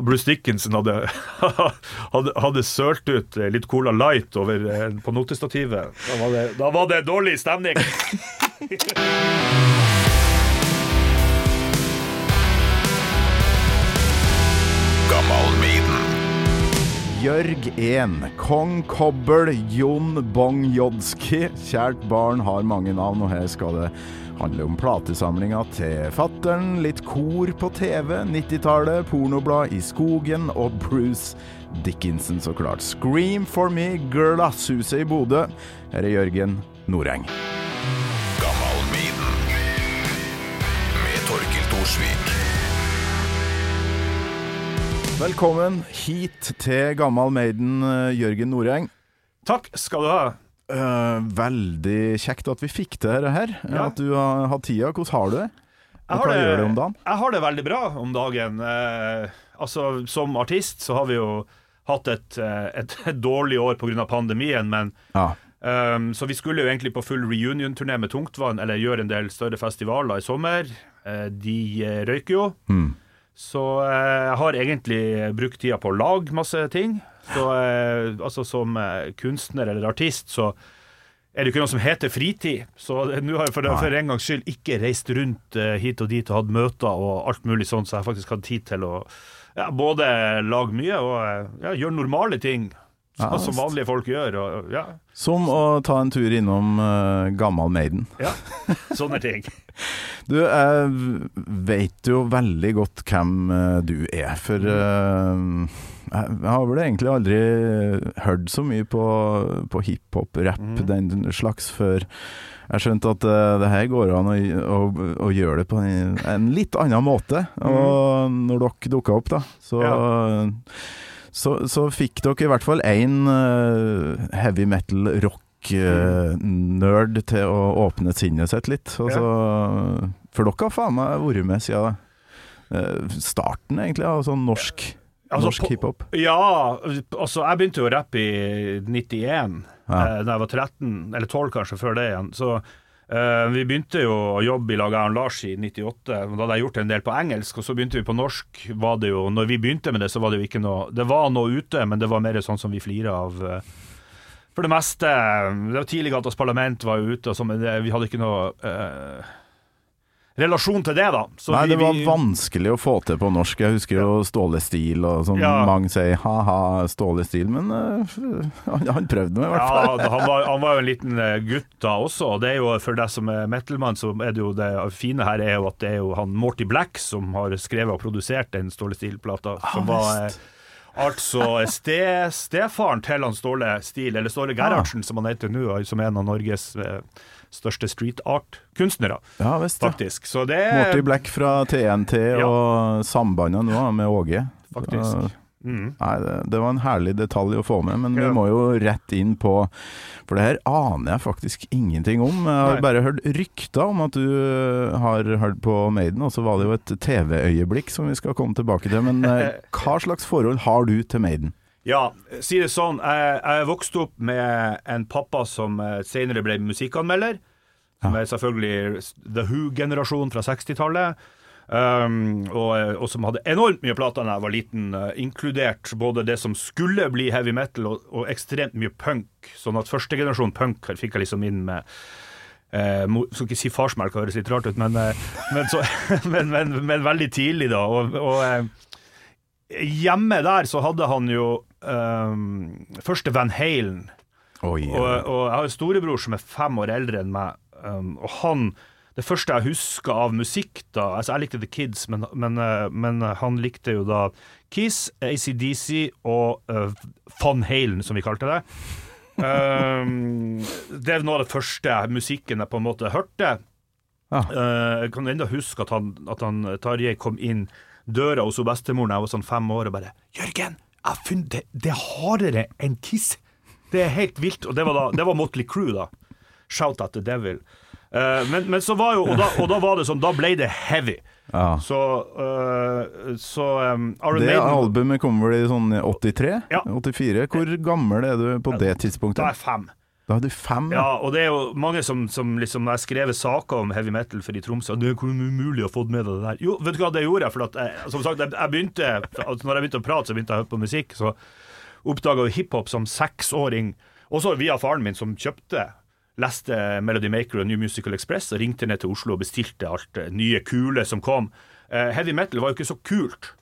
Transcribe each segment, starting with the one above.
Bruce Dickinson hadde, hadde, hadde sølt ut litt Cola Light over, eh, på notestativet. Da var, det, da var det dårlig stemning. Jørg 1, Kong Kobbel, Jon Bong Jodski. Kjært barn har mange navn, og her skal det handle om platesamlinga til fattern, litt kor på TV, 90-tallet, pornoblad i skogen og Bruce Dickinson, så klart. Scream for me, Glasshuset i Bodø. Her er Jørgen Noreng. Med Torkil Thorsvik. Velkommen hit til Gammal Maiden, eh, Jørgen Noreng. Takk skal du ha. Eh, veldig kjekt at vi fikk til dette her. Ja. At du har hatt tida. Hvordan har du det? Jeg Og hva gjør du om dagen? Jeg har det veldig bra om dagen. Uh, altså, som artist så har vi jo hatt et, eh, et, et dårlig år pga. pandemien, men Ja. Um, så vi skulle jo egentlig på full reunion-turné med Tungtvann, eller gjøre en del større festivaler i sommer. Uh, de røyker jo. Mm. Så jeg har egentlig brukt tida på å lage masse ting. Så eh, altså som eh, kunstner eller artist så er det ikke noe som heter fritid. Så nå har jeg for, for en gangs skyld ikke reist rundt eh, hit og dit og hatt møter og alt mulig sånt, så jeg har faktisk hatt tid til å ja, både lage mye og eh, ja, gjøre normale ting. Ja, Sånn som vanlige folk gjør. Og, ja, Som å ta en tur innom uh, Gammal Maiden. ja, sånne ting. Du, jeg vet jo veldig godt hvem eh, du er, for Mm. Eh, jeg har vel egentlig aldri hørt så mye på, på hiphop, rap, Mm. den slags, før jeg skjønte at uh, det her går an å, å, å gjøre det på en, en litt annen måte. Og når dere dukka opp, da, så så, så fikk dere i hvert fall én heavy metal rock-nerd til å åpne sinnet sitt litt. Altså, ja. For dere har faen meg vært med siden eh, starten, egentlig, av sånn norsk, Altså, norsk hiphop. Ja, altså jeg begynte jo å rappe i 91, Ja. eh, da jeg var 13, eller 12 kanskje, før det igjen. Så eh, vi begynte jo å jobbe i lag av Lars i 98, da hadde jeg gjort en del på engelsk, og så begynte vi på norsk. Var det jo, når vi begynte med det, så var det jo ikke noe Det var noe ute, men det var mer sånn som vi flirer av. eh, for det meste det var Tidliggatas parlament var jo ute, og så, men det, vi hadde ikke noe eh, relasjon til det, da. Så Nei, det var vi- vanskelig å få til på norsk. Jeg husker jo Ståle Stil, og som Ja. mange sier ha-ha, Ståle Stil, men uh, han, han prøvde nå i hvert fall. Ja, han var, han var jo en liten eh, gutt da også. og det er jo For deg som er metalmann, så er det jo det fine her er jo at det er jo han Morty Black som har skrevet og produsert den Ståle Stil-plata. Som var eh, altså ste, stefaren til han Ståle Stil, eller Ståle Gerhardsen som han heter nå, som er en av Norges eh, største street art-kunstnere, Ja visst. Faktisk. Så det Morty Black fra TNT Ja. og sambandet nå med Åge. Faktisk. Mm. Nei, det, det var en herlig detalj å få med, men Ja. vi må jo rett inn på For det her aner jeg faktisk ingenting om. Jeg har Nei. bare hørt rykter om at du øh, har hørt på Maiden, og så var det jo et TV-øyeblikk som vi skal komme tilbake til. Men øh, hva slags forhold har du til Maiden? Ja, si det sånn. Jeg, jeg vokste opp med en pappa som eh, senere ble musikkanmelder. Som er selvfølgelig The Who-generasjonen fra 60-tallet. Um, og, og som hadde enormt mye plater da jeg var liten, uh, inkludert både det som skulle bli heavy metal, og, og ekstremt mye punk. Sånn at første generasjon punk fikk jeg liksom inn med Eh, skal ikke si farsmelk, det høres litt rart ut, men, eh, men, så, men, men, men veldig tidlig, da. Og, og eh, hjemme der så hadde han jo eh, første Van Halen. Oi, Og, og jeg har en storebror som er fem år eldre enn meg, um, og han Det første jeg husker av musikk da Altså, jeg likte The Kids, men, men, uh, men han likte jo da Kiss, ACDC og uh, Van Halen, som vi kalte det. Um, det er noe av det første musikken jeg på en måte hørte. Ah. Uh, jeg kan enda huske at han, at han Tarjei kom inn døra hos bestemor da jeg var sånn fem år, og bare 'Jørgen, jeg funnet det, det er hardere enn Kiss'. Det er helt vilt. Og det var, da, det var Motley Crew, da. Shout at the devil. Uh, men, men så var jo og da, og da var det sånn, da ble det heavy. Ja. Så, uh, så um, Iron Det Maiden albumet kommer vel i sånn 83? Ja. 84? Hvor gammel er du på det tidspunktet? Da er jeg fem. Da hadde du fem. Ja, og det er jo mange som, som liksom har skrevet saker om heavy metal for i Tromsø Det er umulig å få med deg det der. Jo, vet du hva, det gjorde jeg. For at jeg, som sagt, jeg, jeg begynte altså, Når jeg begynte å prate, så begynte jeg å høre på musikk. Så oppdaga jeg hiphop som seksåring, også via faren min, som kjøpte Leste Melody Maker og New Musical Express og ringte ned til Oslo og bestilte alt det nye, kule som kom. Uh, heavy metal var jo ikke så kult,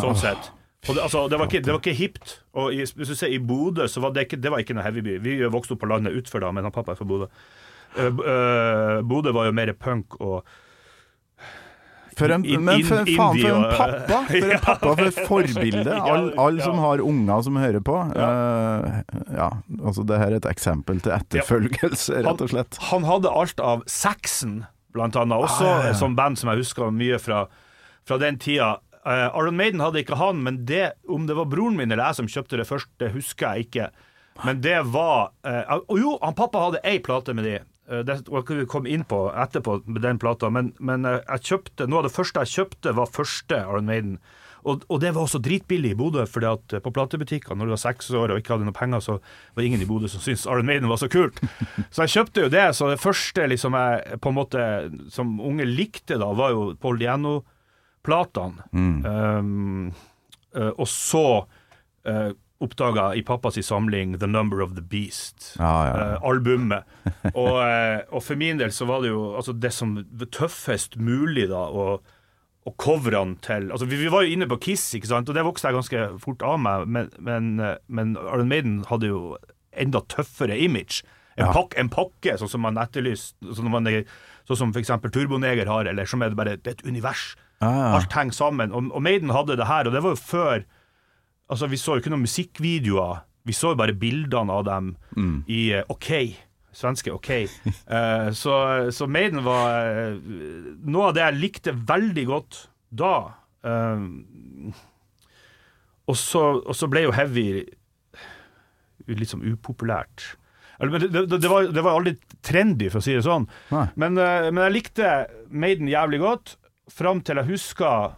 sånn sett. Og det, altså, det, var ikke, det var ikke hipt. Og i, hvis du ser i Bodø, så var det ikke, det var ikke noe heavyby. Vi vokste opp på landet utfor da, men han pappa er fra Bodø. Uh, eh, Bodø var jo mer punk og For en, In- men for for, faen, for en pappa! For en pappa, for et forbilde. Alle all som har unger som hører på. Uh, ja, altså det her er et eksempel til etterfølgelse, rett og slett. Han hadde alt av Saxon, blant annet, også Ah, ja, ja. som band som jeg husker mye fra, fra den tida. Eh, Aron Maiden hadde ikke han, men det, om det var broren min eller jeg som kjøpte det først, det husker jeg ikke. Men det var uh, Og jo, han pappa hadde ei plate med de. Eh, Det kan vi komme inn på etterpå med den plata, men, men jeg kjøpte noe av det første jeg kjøpte, var første Aron Maiden. Og, og det var også dritbillig i Bodø, fordi at på platebutikker når du var seks år og ikke hadde noe penger, så var det ingen i Bodø som syntes Iron Maiden var så kult. Så jeg kjøpte jo det. Så det første liksom jeg på en måte som unge likte, da, var jo Paul Diano-platene. Um, eh, og så uh, oppdaga i pappas samling The Number of the Beast. ah, ja, ja. eh, albumet. og, eh, og for min del så var det jo altså det som var tøffest mulig da, og, og coverne til altså vi, vi var jo inne på Kiss, ikke sant, og det vokste jeg ganske fort av meg, men, men, eh, men Iron Maiden hadde jo enda tøffere image. En, Ja. pakke, en pakke, sånn som man etterlyste, sånn, som man sånn som f.eks. Turboneger har, eller som er det bare det er et univers. Ja. Alt henger sammen. Og, og Maiden hadde det her, og det var jo før Altså, vi så jo ikke noen musikkvideoer. Vi så jo bare bildene av dem Mm. i eh, OK. Svenske OK. uh, så, så Maiden var uh, noe av det jeg likte veldig godt da. Uh, og, så, og så ble jo heavy litt sånn upopulært. Eller, men det, det, det, var, det var aldri trendy, for å si det sånn. Men, men jeg likte Maiden jævlig godt, fram til jeg husker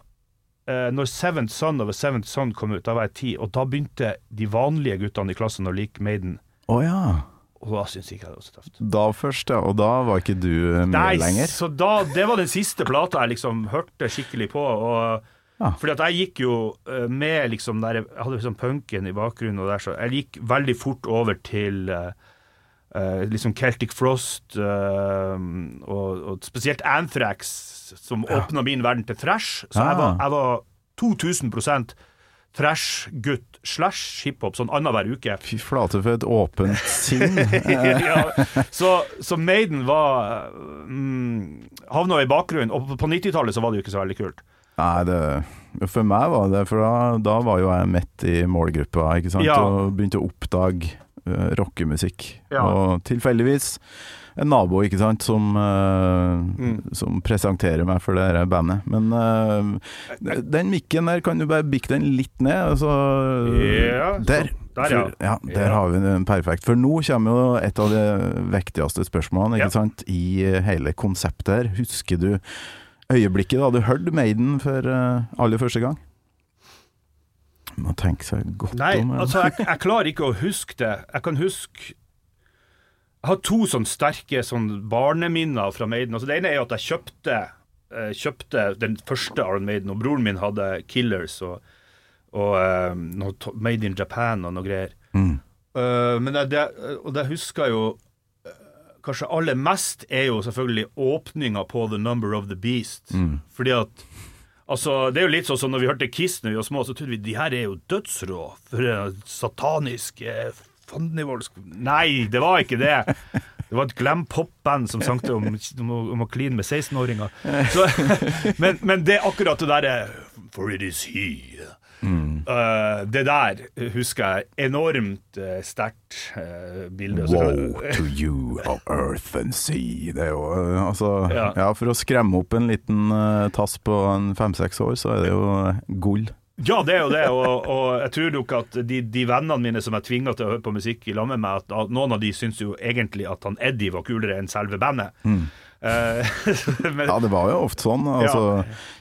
eh, når Seventh Son of a Seventh Son kom ut. Da var jeg ti, og da begynte de vanlige guttene i klassen å like Maiden. Oh, ja. Og da syntes ikke jeg det var så tøft. Da først, ja. Og da var ikke du med Nei, lenger? så da, det var den siste plata jeg liksom hørte skikkelig på. Og, Ja. Fordi at jeg gikk jo eh, med liksom der, Jeg hadde liksom punken i bakgrunnen, og der, så jeg gikk veldig fort over til eh, eh, liksom Celtic Frost, uh, og, og spesielt Anthrax, som åpna min verden til thrash. Så jeg var, Ah. jeg var 2000 thrash-gutt slash hiphop sånn annenhver uke. Fy flate, for et åpent sinn. ja, så, så Maiden var mm, havna i bakgrunnen, og på- på 90-tallet så var det jo ikke så veldig kult. Nei, det, for meg var det For da, da var jo jeg midt i målgruppa, ikke sant. Ja. Og begynte å oppdage uh, rockemusikk. Ja. Og tilfeldigvis en nabo, ikke sant, som, eh, som presenterer meg for det her bandet. Men uh, den mikken der, kan du bare bikke den litt ned? Altså, Ja, der. der, ja. For, ja, der Ja. har vi den perfekt. For nå kommer jo et av de viktigste spørsmålene ikke sant? i hele konseptet her. Husker du øyeblikket da du hørte Maiden for aller første gang? Må tenke seg godt Nei, om. ja. altså, jeg, jeg klarer ikke å huske det. Jeg kan huske Jeg har to sånn sterke sånn barneminner fra Maiden. Altså, det ene er jo at jeg kjøpte, eh, kjøpte den første Iron Maiden, og broren min hadde Killers og, og eh, noe Made in Japan og noe greier. Mm. Uh, men det, det, og det husker jeg jo Kanskje aller mest er jo selvfølgelig åpninga på The Number of the Beast. Fordi at Altså, Det er jo litt sånn som når vi hørte Kiss når vi var små, så trodde vi de her er jo dødsrå. For satanisk eh, fandenivoldsk Nei, det var ikke det. Det var et glam-pop-band som sang om, om, å- kline med 16-åringer. Men, men det akkurat det derre For it is he. Eh, det der husker jeg enormt uh, sterkt uh, bilde. Woe to you of earth and sea. Det er jo uh, altså ja. Ja. For å skremme opp en liten tass på en fem-seks år, så er det jo gull. Ja, det er jo det, og, og jeg tror nok at de, de vennene mine som jeg tvinga til å høre på musikk i lag med meg, at, at noen av de syns jo egentlig at han Eddie var kulere enn selve bandet. Eh, men, Ja, det var jo ofte sånn. Altså,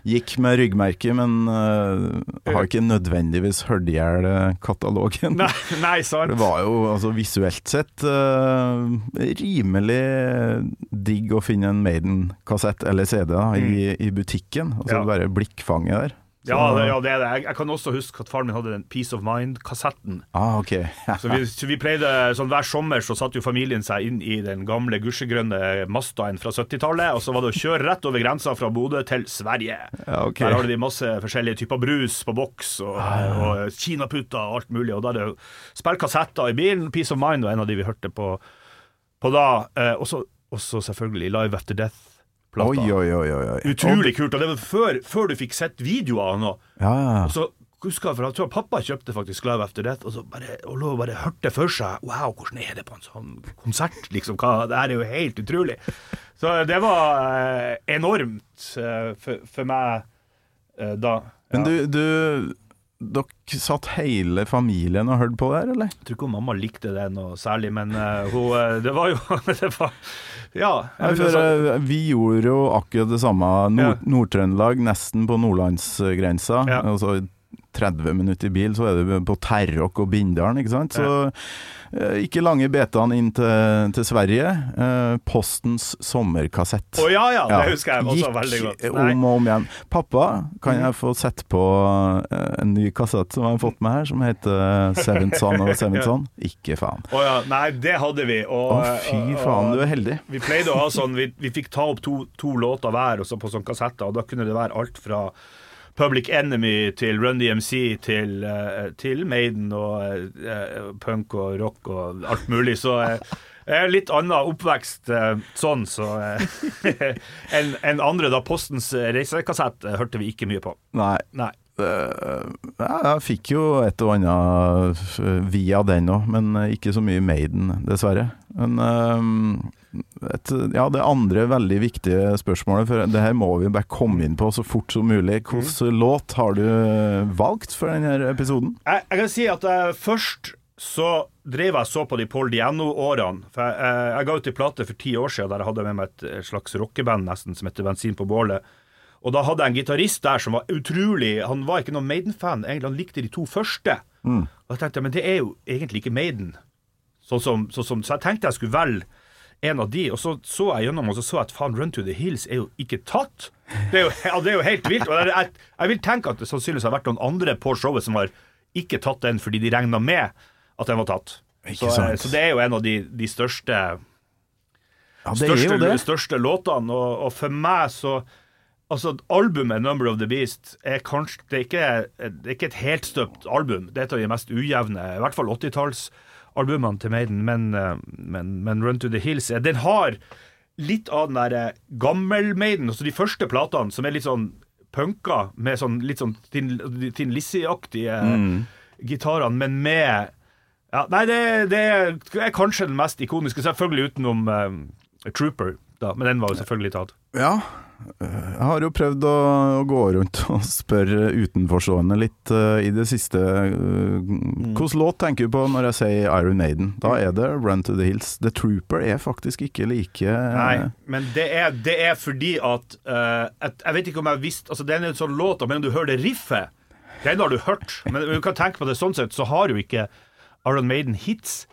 Gikk med ryggmerke, men uh, har ikke nødvendigvis hørt i hjel eh, katalogen. nei, nei, sant. Det var jo altså, visuelt sett uh, rimelig digg å finne en Maiden-kassett eller CD da, i, i butikken. Altså Mm. Ja. bare blikkfanget der. Så- Ja, det, ja, det er det. Jeg, jeg kan også huske at faren min hadde den Peace of Mind-kassetten. Ah, ok. Så vi, så vi pleide, sånn Hver sommer så satte jo familien seg inn i den gamle gusjegrønne Mazdaen fra 70-tallet. Og så var det å kjøre rett over grensa fra Bodø til Sverige. Ja, okay. Der har de masse forskjellige typer brus på boks, og, og kinaputter og alt mulig. Og da er det spill kassetter i bilen. Peace of Mind var en av de vi hørte på, på da. Eh, og så også selvfølgelig Live After Death. Oi, oi, oi. oi, oi. Utrolig kult. Og det var før, før du fikk sett videoer og noe. Ja, ja. Og så husker jeg, for jeg tror pappa kjøpte faktisk Live After Death, og så bare, og lå bare hørte for seg Wow, hvordan er det på en sånn konsert? Liksom, hva, det her er jo helt utrolig. Så det var eh, enormt eh, for, for meg eh, da. Men du, du Dere satt hele familien og hørte på det her, eller? Jeg tror ikke mamma likte det noe særlig, men uh, hun eh, Det var jo det var, Ja. Ja, for, eh, vi gjorde jo akkurat det samme. Nord-. Nord-Trøndelag, nesten på nordlandsgrensa. Ja. Altså 30 minutter i bil, så er du på Terråk og Bindalen, ikke sant. Så eh, ikke lange betene inn til, til Sverige. Eh, Postens sommerkassett. Å ja, ja, det husker jeg også Gikk veldig godt. Nei. om og om igjen. Pappa, kan jeg få sette på eh, en ny kassett som jeg har fått med her, som heter Seventh Son og Seventh Son? Ikke faen. Å ja, nei, det hadde vi. Og, Å, fy faen, du er heldig. Vi pleide å ha sånn, vi, vi fikk ta opp to, to låter hver og så på sånn kassetter, og da kunne det være alt fra Public Enemy til Run DMC til, eh, til Maiden og eh, punk og rock og alt mulig. Så eh, litt annen oppvekst eh, sånn så eh, enn en andre. Da Postens reisekassett eh, hørte vi ikke mye på. Nei. Nei. Eh, ja, jeg fikk jo et og annet eh, via den òg, men eh, ikke så mye Maiden, dessverre. Men et, ja, det andre veldig viktige spørsmålet, for det her må vi bare komme inn på så fort som mulig. Hvilken låt har du valgt for denne episoden? Jeg, jeg kan si at jeg først så drev jeg så på de Paul Diano-årene. For jeg, jeg, jeg ga ut en plate for ti år siden der jeg hadde med meg et slags rockeband nesten som heter Bensin på bålet. Og da hadde jeg en gitarist der som var utrolig Han var ikke noen Maiden-fan, egentlig. Han likte de to første. Og jeg tenkte men det er jo egentlig ikke Maiden. Sånn som, sånn som, så jeg tenkte jeg skulle velge en av de, og så så jeg gjennom og så så jeg at faen, Run to the Hills er jo ikke tatt. Det er jo, ja, det er jo helt vilt. Og jeg, jeg, jeg vil tenke at det sannsynligvis har vært noen andre på showet som har ikke tatt den fordi de regna med at den var tatt. Så, så det er jo en av de, de største, Ja, det største, største låtene. Og, og for meg så Altså, albumet 'Number of the Beast' er kanskje Det er ikke, det er ikke et helstøpt album. Det er et av de mest ujevne, i hvert fall 80-tallsalbumene til Maiden, men, eh, men, men 'Run to the Hills' Den har litt av den derre gammel-Maiden, altså de første platene, som er litt sånn punka, med sånn litt sånn Tin, tin Lizzie-aktige gitarene, men med ja, Nei, det, det er kanskje den mest ikoniske, selvfølgelig utenom uh, Trooper, da, men den var jo selvfølgelig tatt. Ja. Jeg har jo prøvd å, å gå rundt og spørre utenforstående litt uh, i det siste. Uh, Hvilken låt tenker du på når jeg sier Iron Maiden? Da er det Run to the Hills. The Trooper er faktisk ikke like Nei, men det er, det er fordi at, eh, at Jeg vet ikke om jeg visste altså Det er en sånn låt, men om du hører det riffet Den har du hørt. Men du kan tenke på det sånn sett, så har jo ikke Iron Maiden hits.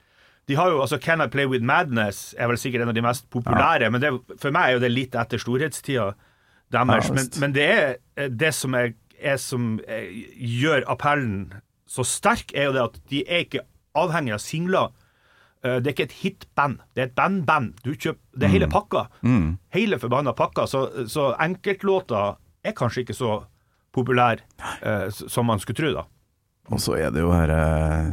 De har jo, altså Can I Play With Madness er vel sikkert en av de mest populære, men det, for meg er jo det litt etter storhetstida deres. Ja, men, men det er eh, det som, er, er som er, gjør appellen så sterk, er jo det at de er ikke avhengig av singler. Eh, Det er ikke et hitband, det er et bandband. Du kjøper, det er hele pakka. Hele forbanna pakka. Så, så enkeltlåter er kanskje ikke så populære eh, som man skulle tro, da. Og så er det jo her eh,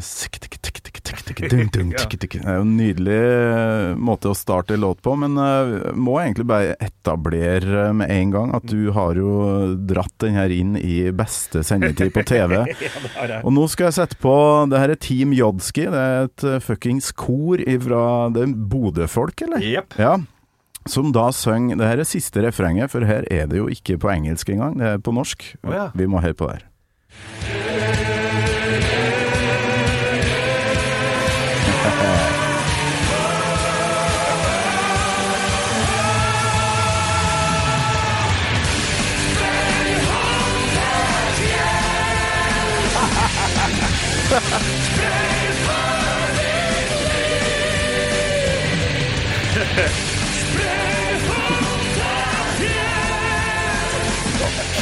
Det er jo en nydelig eh, måte å starte låt på, men må må egentlig bare etablere med en gang at du har jo dratt den her inn i beste sendetid på TV. Og nå skal jeg sette på Det her er Team Jodski. Det er et eh, fuckings kor ifra Det er Bodø-folk, eller? Jepp. Ja. Som da synger Det her er siste refrenget, for her er det jo ikke på engelsk engang, det er på norsk. Ja. Vi må høre på det her.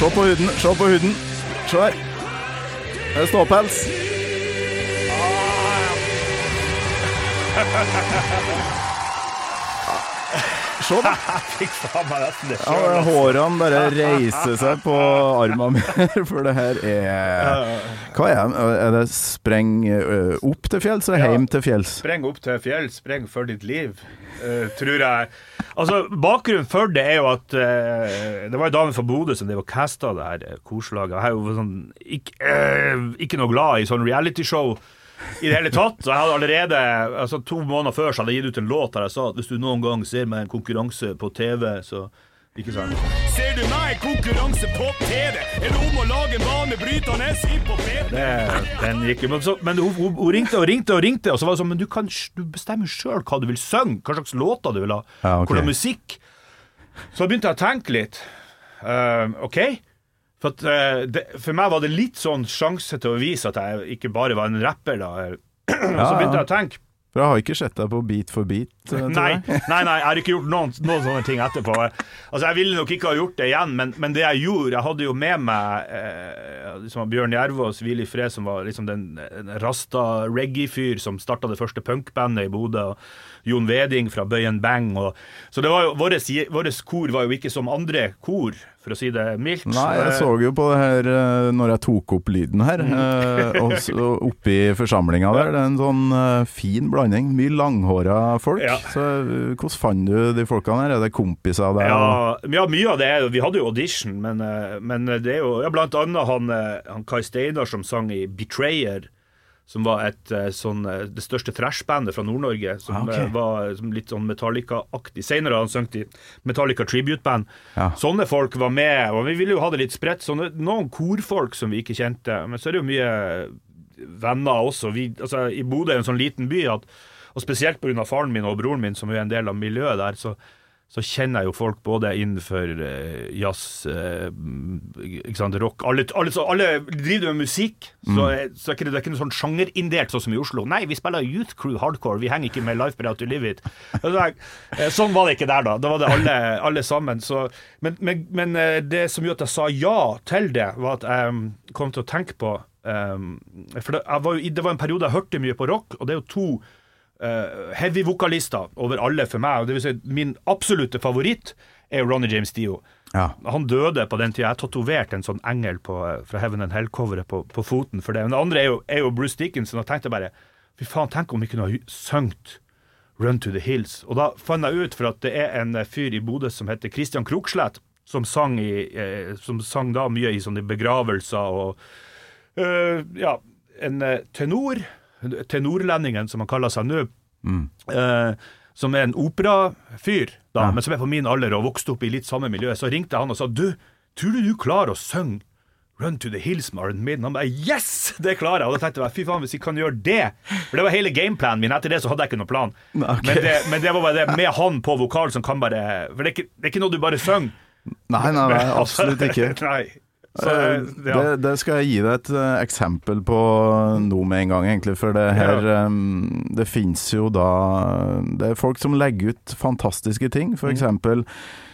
Se på huden, se på huden. Se her. Det er ståpels. Se, da. Fikk faen meg nesten det Ja, hårene bare reiser seg på armene mine, for det her er Hva er det? Er det spreng opp til fjells eller Ja. hjem til fjells? Spreng opp til fjells, spreng for ditt liv, uh, tror jeg. Altså, Bakgrunnen for det er jo at uh, det var ei dame fra Bodø som drev og casta det her eh, korslaget. Jeg er jo sånn, ikke, uh, ikke noe glad i sånn realityshow i det hele tatt. Så jeg hadde allerede, altså To måneder før så hadde jeg gitt ut en låt der jeg sa at hvis du noen gang ser meg i en konkurranse på TV, så ikke sant? Ser du meg i konkurranse på TV? Er det om å lage en banebrytende inn på PT? Den gikk jo. Men, så, men hun, hun, hun ringte og ringte og ringte, og så var det sånn Men du, kan, du bestemmer sjøl hva du vil synge, hva slags låter du vil ha, Ja, okay. hvordan musikk. Så begynte jeg å tenke litt. Uh, OK? For, at, eh, det, for meg var det litt sånn sjanse til å vise at jeg ikke bare var en rapper, da. så begynte jeg å tenke. For jeg har ikke sett deg på Beat for beat. Nei, nei, nei, jeg har ikke gjort noen, noen sånne ting etterpå. Altså, Jeg ville nok ikke ha gjort det igjen, men, men det jeg gjorde Jeg hadde jo med meg eh, liksom Bjørn Jervås, Hvil i fred, som var liksom den, den rasta reggae-fyr som starta det første punkbandet i Bodø. og Jon Veding fra Bøyen Bang. Og, så det var jo, vårt kor var jo ikke som andre kor, for å si det mildt. Nei, jeg Eh, så jo på det her når jeg tok opp lyden her, Mm. ø, og så oppi forsamlinga der. Det er en sånn fin blanding. Mye langhåra folk. Ja. Så hvordan fant du de folkene her? Er det kompiser av deg? Ja, ja, mye av det Vi hadde jo audition, men, eh, men det er jo ja, blant annet han, eh, han Kai Steinar som sang i 'Betrayer'. Som var et eh, sånn eh, det største thrashbandet fra Nord-Norge. Som Ah, ok. eh, var som litt sånn Metallica-aktig. Senere har han sunget i Metallica Tribute-band. Ja. Sånne folk var med, og vi ville jo ha det litt spredt. Sånne, noen korfolk som vi ikke kjente. Men så er det jo mye venner også. Vi, altså, I Bodø er en sånn liten by, at, og spesielt pga. faren min og broren min, som er en del av miljøet der, så, så kjenner jeg jo folk både innenfor eh, jazz, eh, ikke sant, rock alle, alle, så, alle driver med musikk, så, er- så er det, det er ikke noe sånn sjangerindelt, sånn som i Oslo. Nei, vi spiller Youth Crew Hardcore, vi henger ikke med Life But Out to Live It. Jeg- eh, Sånn var det ikke der, da. Da var det alle, alle sammen. Så, men, men, men det som gjorde at jeg sa ja til det, var at jeg mm, kom til å tenke på um, For det, var jo, det var en periode jeg hørte mye på rock, og det er jo to uh, heavy-vokalister over alle for meg. og Det vil si, min absolutte favoritt er Ronny James Dio. Ja. Han døde på den tida. Jeg tatoverte en sånn engel på, eh, fra Heaven and Hell-coveret på, på foten for det. Men det andre er jo, er jo Bruce Dickinson, og tenkte bare Fy faen, tenk om vi kunne ha sunget Run to the Hills. Og da fant jeg ut, for at det er en eh, fyr i Bodø som heter Christian Krokslett, som sang, i, eh, som sang da mye i sånne begravelser og eh, Ja, en eh, tenor, tenorlendingen som han kaller seg nå, eh, som er en operafyr, da, men som er på min alder og vokste opp i litt samme miljø, så ringte jeg han og sa Du, tror du du klarer å synge Run to the Hills med Iron Maiden? Han bare Yes! Det klarer jeg! Og da tenkte jeg fy faen, hvis vi kan gjøre det For det var hele gameplanen min. Etter det så hadde jeg ikke noen plan. Okay. Men, det, men det var bare det med han på vokal som kan bare For det er ikke, det er ikke noe du bare synger. Nei, nei, nei, absolutt ikke. Nei. Så, Eh, ja. det, det skal jeg gi deg et eh, eksempel på nå med en gang, egentlig. For det her eh, Det fins jo da Det er folk som legger ut fantastiske ting. For eksempel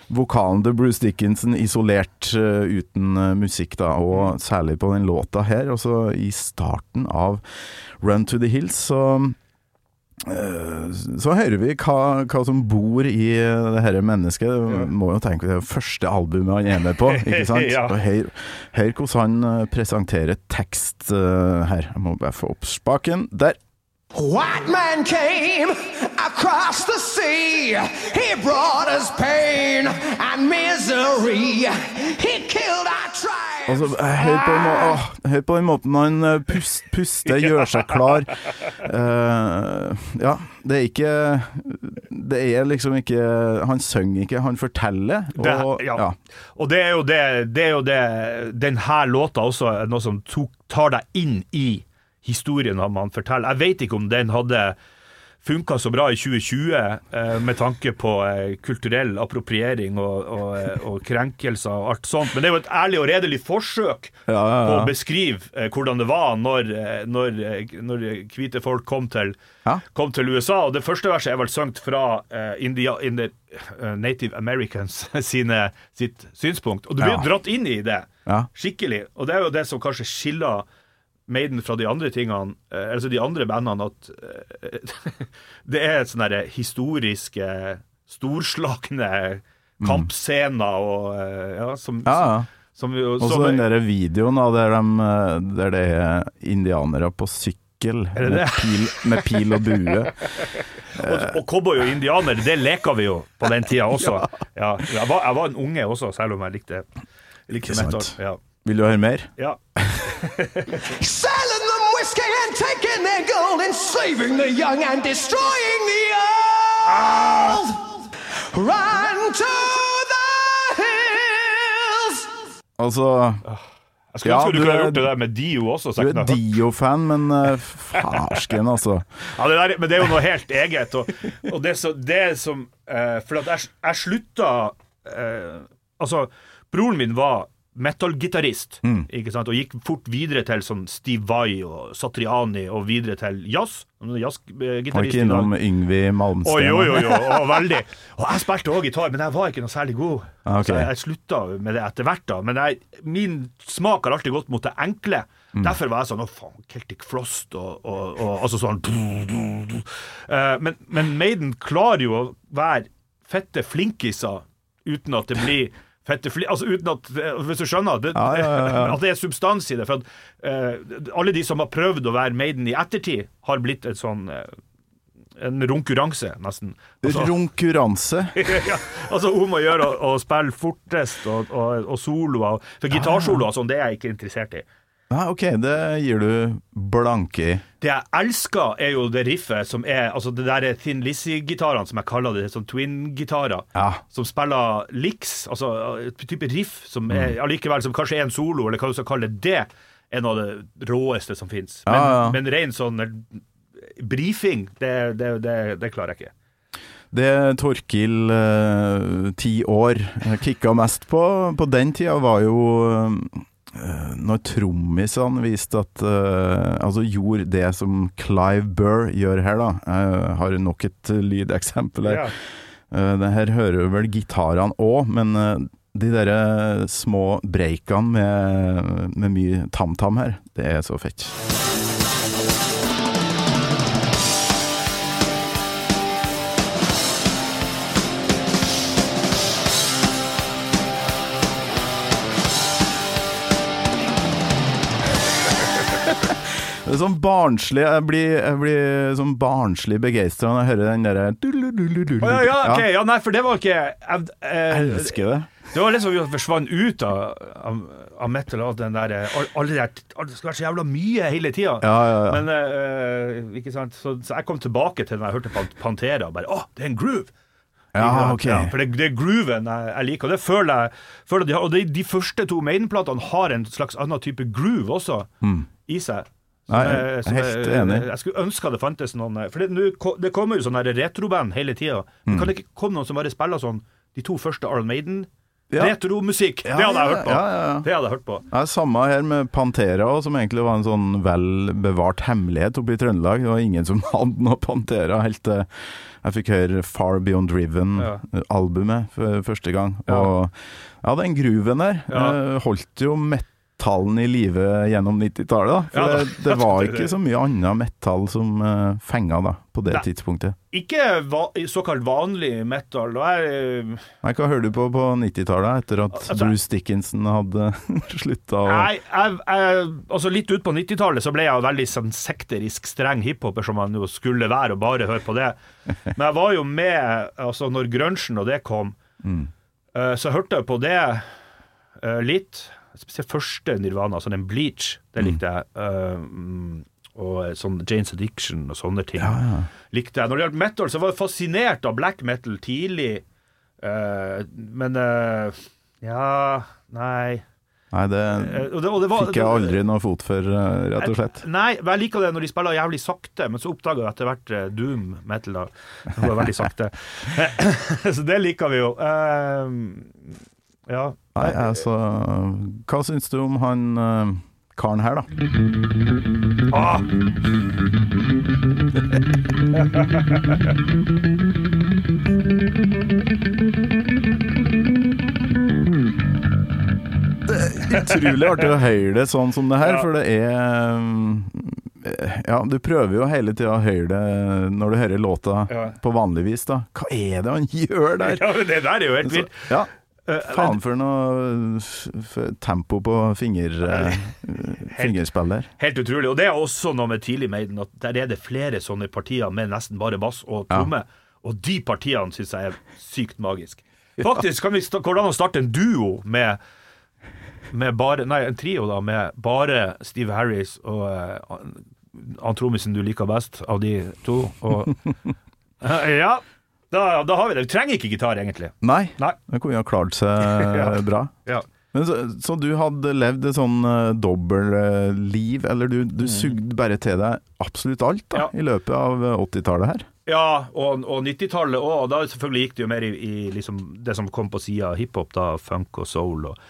vokalen til Bruce Dickinson isolert eh, uten eh, musikk, da. Og særlig på den låta her. Og så i starten av Run to the Hills, så eh, så hører vi hva, hva som bor i det her mennesket. Ja. må jo tenke på Det første albumet han er med på, ikke sant? Ja. Og hør, hør hvordan han eh, presenterer tekst eh, her. Jeg må bare få opp spaken. Der. White man came across the sea. He brought us pain and misery. He killed our tribe. Altså, hør, på, må- å, hør på den måten han eh, pust, puster, gjør seg klar. Uh, ja, det er ikke Det er liksom ikke Han synger ikke, han forteller. Og, Det, ja. ja. Og det er jo det, det, er jo det Den her låta også er noe som tok, tar deg inn i historien han forteller. Jeg vet ikke om den hadde funka så bra i 2020 eh, med tanke på eh, kulturell appropriering og, og, eh, og krenkelser og alt sånt. Men det er jo et ærlig og redelig forsøk Ja, ja, på å beskrive hvordan det var når, når, når hvite folk kom til, Ja. kom til USA. Og det første verset er vel sunget fra India, in the, eh, Native Americans sine, sitt synspunkt. Og du blir jo Ja. dratt inn i det skikkelig. Og det er jo det som kanskje skiller Maiden fra de andre tingene, eh, altså de andre bandene, at eh, det er sånne historiske, storslagne kampscener og eh, ja, som, Ja, ja. som som, Og så den der videoen av der, de, der det er indianere på sykkel det med det? pil, med pil og bue. Og, og cowboy og indianer, det leka vi jo på den tida også. Ja. jeg, var, jeg var en unge også, selv om jeg likte, likte metal. Ja. Vil du høre mer? Ja. Selling them whiskey and taking their gold and saving the young and destroying the old. Run to the hills. Altså, Jeg skulle Ja, ønske du du kunne gjort det der med Dio også. du er Dio-fan, men uh, farsken, altså. Ja, det der, men det er jo noe helt eget. Og, og det, så, det som uh, For at jeg, jeg slutta uh, Altså, broren min var metal-gitarist, Mm. og gikk fort videre til sånn Steve Vai og Satriani og videre til jazz. jazzgitarist Var ikke innom Yngvi Malmsten? Oi, oi, oi, oi, veldig. Og jeg spilte òg gitar, men jeg var ikke noe særlig god. Ah, ok. Så jeg, jeg slutta med det etter hvert, da. Men jeg, min smak har alltid gått mot det enkle. Mm. Derfor var jeg sånn Å, faen, Celtic Frost og, og, og altså sånn uh, men, men Maiden klarer jo å være fette flinkiser uten at det blir fette fli... Altså uten at Hvis du skjønner? Det, Ja, ja, ja. At det er substans i det. For at uh, alle de som har prøvd å være Maiden i ettertid, har blitt et sånn uh, en runkuranse, nesten. Altså, runkuranse? ja, altså om å gjøre å, å spille fortest og, og, og soloer. For gitarsoloer og sånn, det er jeg ikke interessert i. Ja, OK, det gir du blanke i. Det jeg elsker, er jo det riffet som er Altså det der Thin Lizzie-gitarene, som jeg kaller det, sånn twin-gitarer. Ja. Som spiller licks, altså et type riff som er allikevel som kanskje er en solo, eller hva du skal kalle det. Er noe av det råeste som fins. Men, Ja, ja. men ren sånn brifing, det, det, det, det klarer jeg ikke. Det Torkil, eh, ti år, kicka mest på på den tida, var jo når trommisene viste at uh, Altså gjorde det som Clive Burr gjør her, da. Jeg har nok et lydeksempel her. Ja. Uh, det her hører vel gitarene òg, men uh, de derre små breakene med, med mye tam-tam her, det er så fett. Sånn barnslig Jeg blir, jeg blir sånn barnslig begeistra når jeg hører den derre ja, ja, ok, ja, nei, for det var ikke jeg, Jeg eh, elsker det. Det var liksom vi forsvant ut av, av, av metal og den der eh, all- Alle der Det skal være så jævla mye hele tida. Ja, ja, ja. Men eh, ikke sant så, så jeg kom tilbake til når jeg hørte Pantera, og bare Å, det er en groove! Ja, Ikke ja, ok. for det, det er grooven jeg, jeg liker, og det føler jeg føler de har, Og de, de første to Maiden-platene har en slags annen type groove også i seg. Nei, jeg er- helt enig. Jeg skulle ønske det fantes noen For det, nu, det kommer jo sånne retroband hele tida. Mm. kan det ikke komme noen som bare spiller sånn de to første Iron Maiden? Ja. Retromusikk! Ja, det hadde jeg hørt på. ja, ja. Det hadde jeg hørt på. Ja, samme her med Pantera, som egentlig var en sånn vel bevart hemmelighet oppe i Trøndelag. Det var ingen som hadde noe Pantera helt til jeg fikk høre Far Beyond Driven-albumet for første gang. Og ja, den grooven der eh, holdt jo metallen i live gjennom 90-tallet. For Ja, det, det var ikke så mye annet metall som uh, fenga da, på det Nei. tidspunktet. Ikke va såkalt vanlig metal. Da er Nei, Hva hører du på på 90-tallet, etter at Altså- Bruce Dickinson hadde slutta å Nei, jeg, jeg, altså litt ut på 90-tallet så ble jeg veldig sånn sekterisk streng hiphoper som man jo skulle være, og bare høre på det. Men jeg var jo med altså når grunchen og det kom, eh, så hørte jeg på det uh, litt. Spesielt første Nirvana, altså den Bleach, det likte jeg. mm, og sånn Janes Addiction og sånne ting likte jeg. Når det gjaldt metal, så var jeg fascinert av black metal tidlig. uh, men uh, ja Nei. Nei, det og det, og det var, fikk jeg aldri noe fot for, rett og slett. Nei, men jeg liker det når de spiller jævlig sakte, men så oppdaga jeg etter hvert Doom Metal. da Det var veldig sakte. så det liker vi jo. Ja. Nei, altså Hva syns du om han uh, karen her, da? Ah, Utrolig artig å høre det sånn som det her, Ja. for det er Ja, du prøver jo hele tida å høre det når du hører låta Ja. på vanlig vis, da. Hva er det han gjør der? ja, men det der er jo helt vilt. ja, faen for noe tempo på finger, eh, fingerspill der. Helt utrolig. Og det er også noe med tidlig Maiden, at der er det flere sånne partier med nesten bare bass og Ja. tromme. Og de partiene syns jeg er sykt magisk. Faktisk kan vi går an å starte en duo med med bare, nei, en trio da, med bare Steve Harris og uh, han- trommisen du liker best av de to. Og, ja, da, da har vi det. Vi trenger ikke gitar, egentlig. Nei, Nei. det kunne jo ha klart seg Ja. bra. Ja. Men så, så du hadde levd et sånn uh, dobbeltliv, eller du, du sugde bare til deg absolutt alt da, Mm. Ja. i løpet av eh, 80-tallet her? Ja, og, og 90-tallet òg. Da selvfølgelig gikk det jo mer i, i liksom det som kom på sida av hiphop, da, funk og soul og,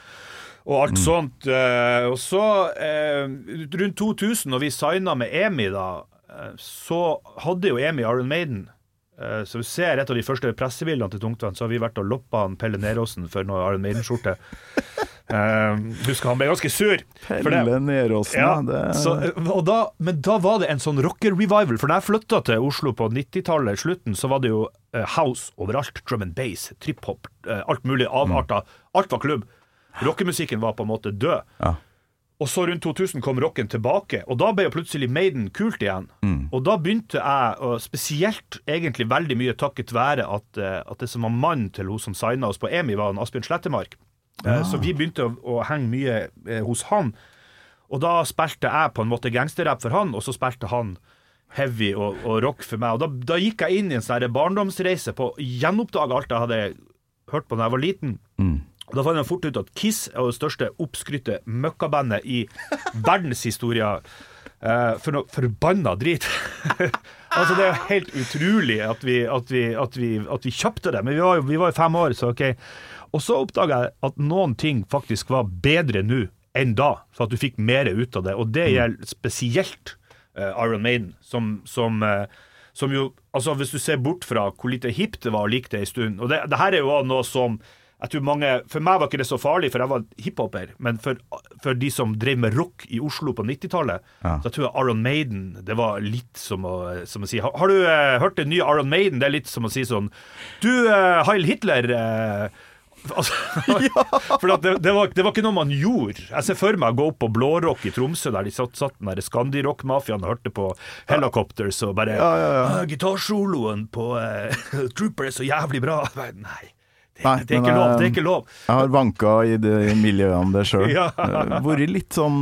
og alt sånt. Uh, og så, eh, rundt 2000, når vi signa med EMI, da, eh, så hadde jo EMI Iron Maiden. Eh, så vi ser et av de første pressebildene til Tungtvann, så har vi vært og loppa han Pelle Neråsen for noe Iron Maiden-skjorte. Uh, husker han ble ganske sur. Pelle Neråsen, Ja. Det, så, eh, da, men da var det en sånn rocker-revival. For da jeg flytta til Oslo på 90-tallet, slutten, så var det jo eh, house overalt. Drum and bass, trip-hop, eh, alt mulig avarter. Alt var klubb. Rockemusikken var på en måte død. Ja. Og så rundt 2000 kom rocken tilbake, og da ble jo plutselig Maiden kult igjen. Og da begynte jeg, spesielt egentlig veldig mye takket være at, eh, at det som var mannen til hun som signa oss på EMI, var en Asbjørn Slettemark. Ja. Så vi begynte å, å henge mye eh, hos han. Og da spilte jeg på en måte gangsterrapp for han, og så spilte han heavy og, og rock for meg. Og da, da gikk jeg inn i en sånn barndomsreise på å gjenoppdage alt jeg hadde hørt på da jeg var liten. Og Da fant jeg fort ut at Kiss er det største oppskrytte møkkabandet i verdenshistoria. Eh, for noe forbanna drit. altså Det er jo helt utrolig at vi, at vi, at vi, at vi kjøpte det. Men vi var jo vi var jo fem år, så OK. Og så oppdaga jeg at noen ting faktisk var bedre nå enn da, for at du fikk mer ut av det. Og det gjelder spesielt uh, Iron Maiden, som, som, uh, som jo Altså, hvis du ser bort fra hvor lite hipt det var å like det en stund Og det, det her er jo noe som jeg tror mange, For meg var ikke det så farlig, for jeg var hiphoper. Men for, for de som drev med rock i Oslo på 90-tallet, så jeg tror jeg Aron Maiden det var litt som å, som å si Har, har du eh, hørt det nye Aron Maiden? Det er litt som å si sånn Du, eh, Heil Hitler eh, Altså, for det, det, var, det var ikke noe man gjorde. Jeg ser for meg å gå opp på Blårock i Tromsø, der de satt, satt den der Scandi-rock-mafiaen og hørte på Helicopters og bare Ja, ja, ja. «Ah, Gitarsoloen på eh, Trooper er så jævlig bra. Nei, Nei, det er ikke lov. Det eh, er ikke lov. Jeg har vanka i de miljøene der sjøl. Ja. Vært litt sånn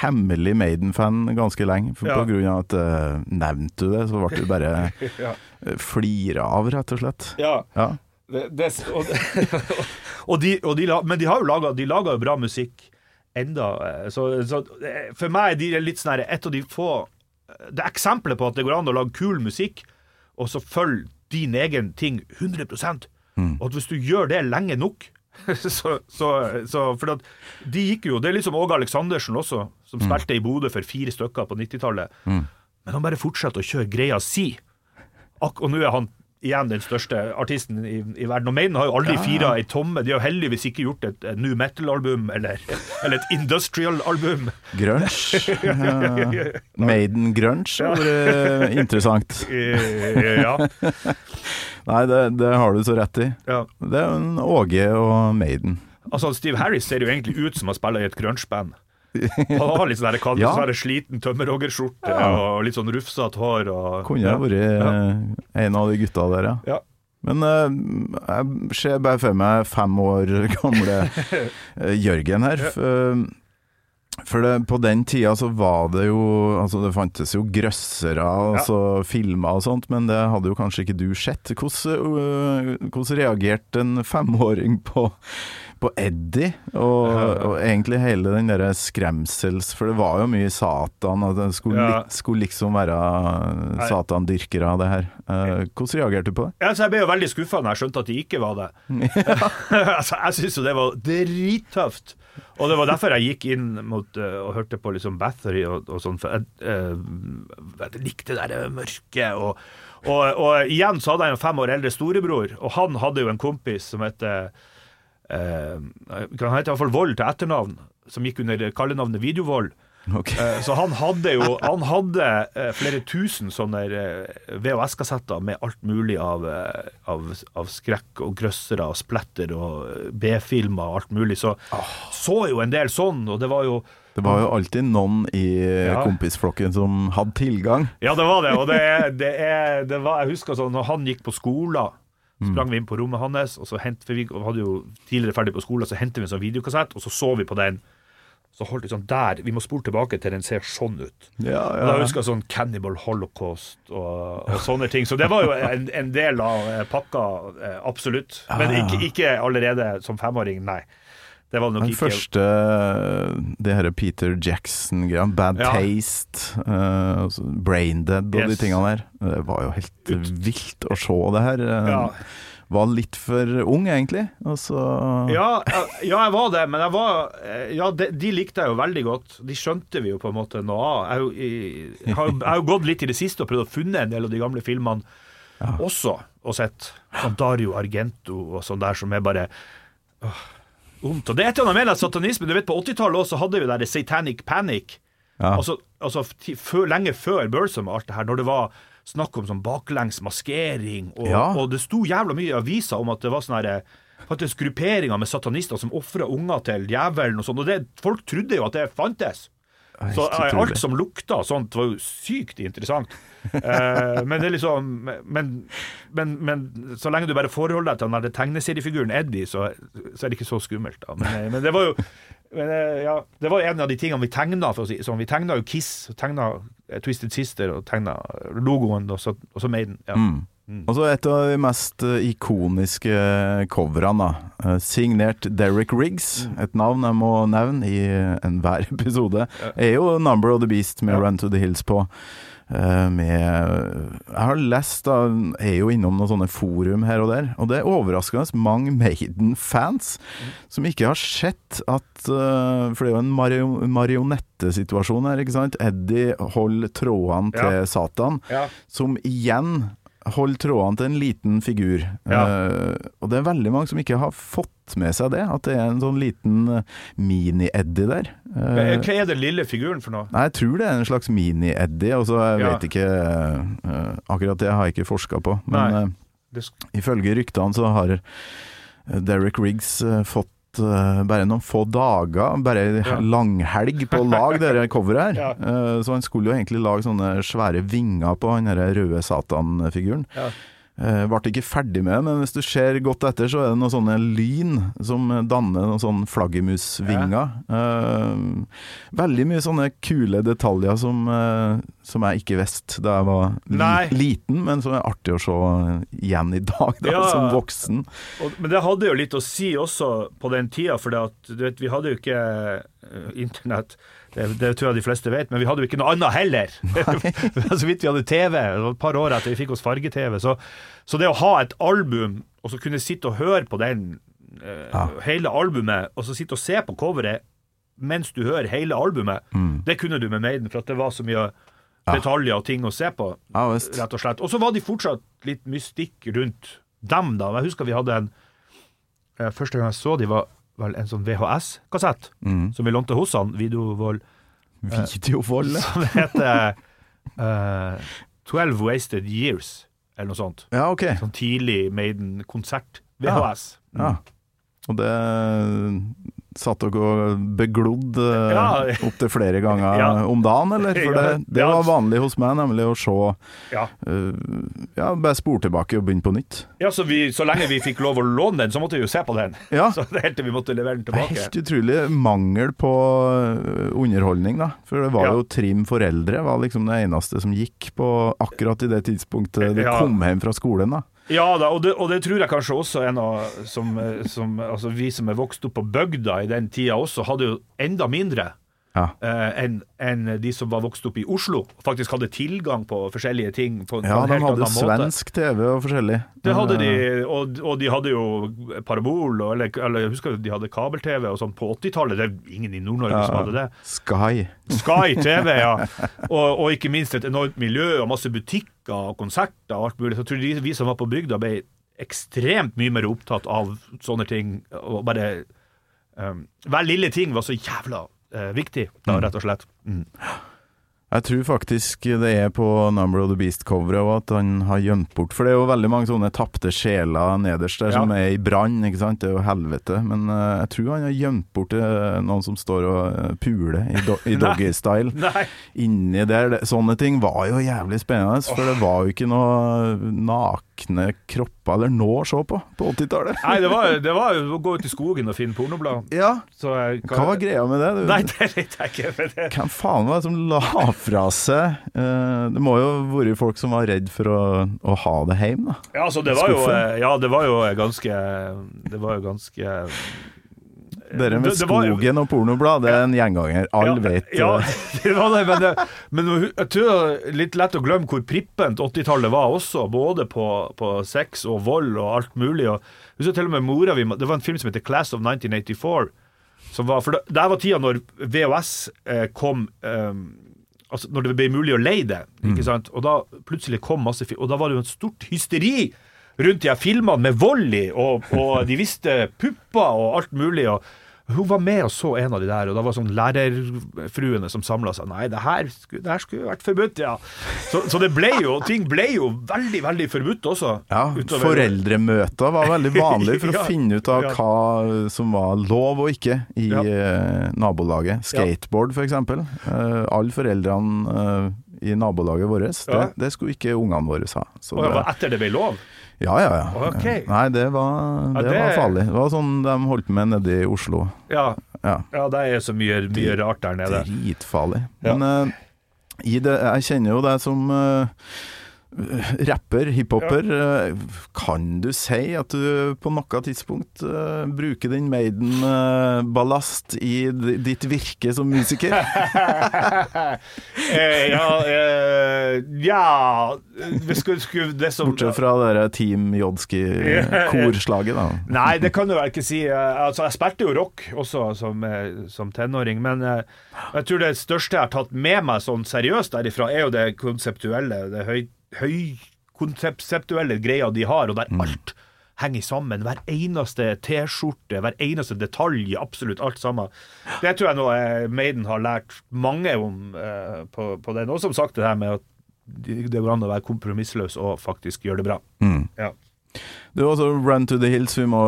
hemmelig Maiden-fan ganske lenge. For Ja. På grunn av at uh, nevnte du det, så ble du bare Ja. eh, flira av, rett og slett. Ja. Ja. Det, det, og, og de, og de, men de har jo laga, de lager jo bra musikk enda. eh, Så, så eh, for meg er de litt sånn et av de få eh, Det er eksempelet på at det går an å lage kul musikk, og så følge din egen ting 100 Og at hvis du gjør det lenge nok så, så, så For de gikk jo Det er liksom Åge Aleksandersen også, som spilte i Bodø for fire stykker på 90-tallet. Men han bare fortsetter å kjøre greia si. Ak og nå er han igjen den største artisten i, i verden. Og Maiden har jo aldri fira ei tomme. De har jo heldigvis ikke gjort et, et new metal-album eller, eller et industrial-album. Grunge. Eh, Maiden grunge ja. vært interessant. Eh, ja, Nei, det, det har du så rett i. ja. Det er en Åge og Maiden. Altså, Steve Harris ser jo egentlig ut som han spiller i et grunge-band. Han har litt sånn kan- Ja. så sliten tømmerhoggerskjorte Ja. og litt sånn rufsete hår. Og, Kunne ja. vært ja. en av de gutta der, ja. Ja. Men uh, jeg ser bare for meg fem år gamle eh, Jørgen her. f- eh, For det, på den tida så var det jo Altså det fantes jo grøssere, altså filmer og sånt, men det hadde jo kanskje ikke du sett. Hvordan, uh, hvordan reagerte en femåring på, på Eddie, og, og egentlig hele den derre skremsels... For det var jo mye Satan, og det skulle, Ja. skulle liksom være Satan-dyrkere av det her. Eh, hvordan reagerte du på det? Ja, så jeg ble jo veldig skuffa når jeg skjønte at de ikke var det. altså, jeg syns jo det var drittøft. Og det var derfor jeg gikk inn mot uh, og hørte på liksom Bathory og, og sånn, for jeg, uh, jeg likte det der mørket. Og, og, og igjen så hadde jeg en fem år eldre storebror, og han hadde jo en kompis som heter eh, Han heter iallfall Vold til etternavn, som gikk under kallenavnet Videovold. Okay. Eh, Så han hadde jo Han hadde eh, flere tusen sånne eh, VHS-kassetter med alt mulig av, eh, av, av skrekk og grøssere og splatter og eh, B-filmer og alt mulig. Så så jo en del sånn, og det var jo Det var jo alltid noen i Ja. kompisflokken som hadde tilgang. Ja, det var det. Og det, det er det var, Jeg husker sånn når han gikk på skolen. Sprang vi inn på rommet hans, og så hentet vi og hadde jo tidligere ferdig på skolen, så hentet vi en sånn videokassett, og så så vi på den. Så holdt vi sånn der, Vi må spole tilbake til den ser sånn ut. Ja, Og Da husker jeg sånn Cannibal Holocaust og, og sånne ting. Så det var jo en, en del av eh, pakka, eh, absolutt. Men Ah. ikke, ikke allerede som femåring, nei. Det var nok Den ikke første Det her Peter Jackson-greia, Bad Ja. Taste, uh, Braindead og de tinga der. Det var jo helt vilt å se det her. Eh, Ja. Var litt for ung, egentlig. Og så Ja, ja, ja, jeg var det, men jeg var eh, Ja, de, de likte jeg jo veldig godt. De skjønte vi jo på en måte noe av. Jeg, jeg, jeg, har, jeg har jo gått litt i det siste og prøvd å funne en del av de gamle filmene også, og sett sånn Dario Argento og sånn der, som er bare åh, vondt. Og det er et eller annet med satanisme. Du vet, på 80-tallet også hadde vi der Satanic Panic. Ja. Altså, altså før, lenge før Bursum og alt det her, når det var snakk om sånn baklengs maskering, og, Ja. og det sto jævla mye i aviser om at det var sånn her, faktisk grupperinger med satanister som ofra unger til djevelen og sånn, og det, folk trodde jo at det fantes. Så eh, utrolig. alt som lukta sånt var jo sykt interessant. Eh, men det er liksom men, men, men så lenge du bare forholder deg til den tegneseriefiguren Eddie, så, så er det ikke så skummelt. Da. Men, eh, men det var jo men, ja, det var en av de tingene vi tegna. Si, vi tegna jo Kiss, tegna Twisted Sister og tegna logoen, og så, og så Maiden. Ja. Mm. Og så et av de mest eh, ikoniske coverne, da. Eh, signert Derek Riggs, Mm. et navn jeg må nevne i enhver episode, er jo 'Number of the Beast' med Ja. 'Run to the Hills' på. Eh, med Jeg har lest, da, er jo innom noen sånne forum her og der, og det er overraskende mange Maiden-fans som ikke har sett at For det er jo en mario, marionettesituasjon her, ikke sant? Eddie holder trådene til Ja. Satan Ja. som igjen holder trådene til en liten figur. Ja. Uh, og det er veldig mange som ikke har fått med seg det, at det er en sånn liten eh, mini-Eddie der. Uh, Hva er den lille figuren for noe? Nei, jeg tror det er en slags mini-Eddie, og så jeg Ja. vet ikke uh, Akkurat det har jeg ikke forska på, men ifølge ryktene så har Derek Riggs fått bare noen få dager, bare Ja. langhelg på å lage det coveret her. Ja. Eh, Så han skulle jo egentlig lage sånne svære vinger på den der røde Satan-figuren. Ja. Eh, Ble ikke ferdig med det, men hvis du ser godt etter, så er det noen sånne lyn som danner noen sånne flaggermusvinger. Ja. veldig mye sånne kule detaljer som, eh, som er ikke vest da jeg var Nei. li liten, men som er artig å se igjen i dag, da, Ja. som voksen. og, men det hadde jo litt å si også på den tida, for at, du vet, vi hadde jo ikke eh, internett. Det, det tror jeg de fleste vet, men vi hadde jo ikke noe annet heller. så vidt vi hadde TV, det var et par år etter vi fikk oss farge-TV. Så, så det å ha et album, og så kunne sitte og høre på den, eh, Ja. hele albumet, og så sitte og se på coveret mens du hører hele albumet, Mm. det kunne du med Maiden, for at det var så mye detaljer og ting å se på Ja rett og slett. Og så var de fortsatt litt mystikk rundt dem, da. Jeg husker vi hadde en eh, Første gang jeg så de var vel en sånn VHS-kassett Mm. som vi lånte hos han, Videovold, Videovold. som heter eh, 12 Wasted Years, eller noe sånt. Ja, ok. Sånn tidlig Maiden-konsert. VHS. Ja. Og det satt dere og beglodd uh, Ja. opptil flere ganger Ja. om dagen, eller? For det, det var vanlig hos meg, nemlig å se Ja. uh, Ja, bare spole tilbake og begynne på nytt. Ja, så, vi, så lenge vi fikk lov å låne den, så måtte vi jo se på den. Ja. Så det helt til vi måtte levere den tilbake. Helt utrolig mangel på eh, underholdning, da. For det var jo Trim foreldre var liksom det eneste som gikk på akkurat i det tidspunktet du kom hjem fra skolen, da. Ja da, og det, og det tror jeg kanskje også er noe som, eh, som Altså, vi som er vokst opp på bygda i den tida også, hadde jo enda mindre Ja. eh, enn en de som var vokst opp i Oslo. Faktisk hadde tilgang på forskjellige ting på, Ja, på de hadde annen måte. svensk TV og forskjellig. Det hadde de, Eh, og, og de hadde jo parabol, og, eller, eller jeg husker de hadde kabel-TV og sånn på 80-tallet. Det er ingen i Nord-Norge som hadde det. Sky. Sky TV, ja. Og, og ikke minst et enormt miljø og masse butikker og konserter og alt mulig. Så jeg tror de, vi som var på bygda, ble ekstremt mye mer opptatt av sånne ting. Og bare um, Hver lille ting var så jævla viktig, da, rett og slett. Mm. Jeg tror faktisk det er på Number of the Beast-coveret òg at han har gjemt bort For det er jo veldig mange sånne tapte sjeler nederst der Ja. som er i brann, ikke sant. Det er jo helvete. Men uh, jeg tror han har gjemt bort eh, noen som står og eh, puler i, do i doggystyle. Inni der. Sånne ting var jo jævlig spennende, for det var jo ikke noe nakne kropper eller nå å se på på 80-tallet. Nei, det var, det var å gå ut i skogen og finne pornoblad. Ja, Så jeg hva, hva var greia med det? Du? Nei, det vet jeg ikke. Men det, Hvem faen var det som la fra seg uh, Det må jo ha vært folk som var redd for å, å ha det hjemme, da. Ja, altså det var jo Skuffen. eh, Ja, det var jo ganske Det var jo ganske Dere med Det- det var skogen og pornoblad, det er en gjenganger. Alle vet Ja, eh, det var det, men, det, men jeg tror det er litt lett å glemme hvor prippent 80-tallet var også, både på, på sex og vold og alt mulig. Og, husker til og med mora vi, Det var en film som heter Class of 1984. Som var, for det, Der var tida når VHS eh, kom eh, Altså når det ble mulig å leie det. Mm. Ikke sant? Og da plutselig kom masse og da var det jo en stort hysteri rundt de her filmene med vold og, og de visste pupper og alt mulig. og hun var med og så en av de der, og da var sånn lærerfruene som samla seg. Nei, det her, skulle- det her skulle vært forbudt, ja. Så, så det ble jo, ting ble jo veldig, veldig forbudt også. ja, utover- Foreldremøter var veldig vanlig for å finne ut av ja. hva som var lov og ikke i Ja. eh, nabolaget. Skateboard, eksempel. Eh, alle foreldrene eh, i nabolaget vårt, det, Ja. det skulle ikke ungene våre ha. Så Og det det- var etter det ble lov. Ja, ja, ja. Ok. Nei, det var, Ja, det det- var farlig. Det var sånn de holdt med nede i Oslo. Ja, Ja. ja det er så mye, mye rart der nede. Dritfarlig. Men uh, i det, jeg kjenner jo deg som eh, rapper, hiphoper. ja. kan du si at du på noe tidspunkt uh, bruker din Maiden-ballast i ditt virke som musiker? eh, ja, eh, ja vi skulle, skulle det som Bortsett fra det Team Jodski-korslaget, da. Nei, det kan du vel ikke si. Eh, Altså, jeg spilte jo rock også som, eh, som tenåring, men eh, jeg tror det største jeg har tatt med meg sånn seriøst derifra, er jo det konseptuelle, det høy, høykonseptuelle greia de har, og der alt henger sammen. Hver eneste T-skjorte, hver eneste detalj, absolutt alt sammen. Det tror jeg nå eh, Maiden har lært mange om eh, på, på den. Og som sagt, det her med at det går an å være kompromissløs og faktisk gjøre det bra. Ja. Du, så Run to the Hills, vi må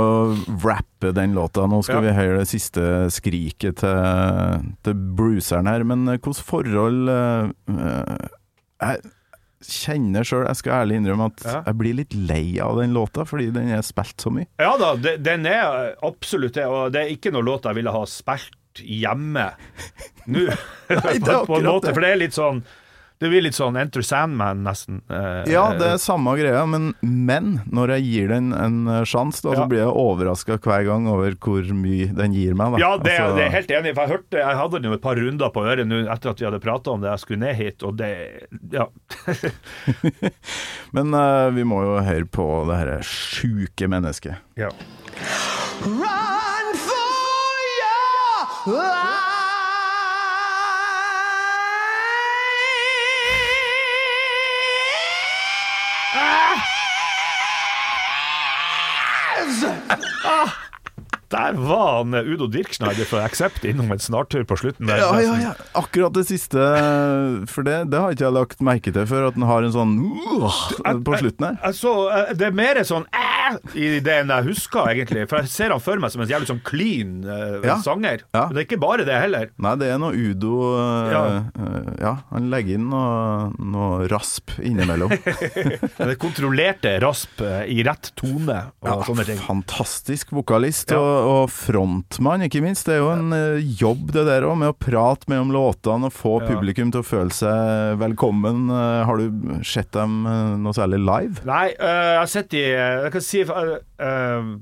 rappe den låta. Nå skal Ja. vi høre det siste skriket til, til Bruceren her. Men eh, hvilket forhold eh, Jeg kjenner sjøl, jeg skal ærlig innrømme at Ja. jeg blir litt lei av den låta, fordi den er spilt så mye. Ja da, det, den er absolutt det, og det er ikke noe låt jeg ville ha spilt hjemme nå. Nei, det er akkurat måte, det. for det er litt sånn Det blir litt sånn Enter Sandman, nesten. Eh, Ja, det er samme greia, men, men når jeg gir den en eh, sjanse, da, så blir jeg overraska hver gang over hvor mye den gir meg. Da. Ja, det, Altså, det er helt enig for Jeg hørte, jeg hadde den jo et par runder på øret nå etter at vi hadde prata om det jeg skulle ned hit, og det Ja. Men eh, vi må jo høre på det herre sjuke mennesket. ja. Run for Yes! oh, Der var han eh, Udo Dirkschneider fra Accept innom en snartur på slutten der. Ja, ja, ja. Akkurat det siste, for det, det har ikke jeg lagt merke til før, at den har en sånn uh, på slutten her. Altså, eh, det er mer sånn æh i det enn jeg husker, egentlig. For jeg ser han for meg som en jævlig sånn clean uh, Ja. sanger. Ja. Men det er ikke bare det heller. Nei, det er noe Udo uh, Ja. eh, ja, han legger inn noe, noe rasp innimellom. Det kontrollerte rasp eh, i rett tone og sånne ting. fantastisk vokalist og, og frontmann, ikke minst. Det er jo en eh, jobb det der òg, med å prate mellom låtene og få Ja. publikum til å føle seg velkommen. Eh, har du sett dem eh, noe særlig live? Nei, uh, jeg har sett de Jeg kan si uh,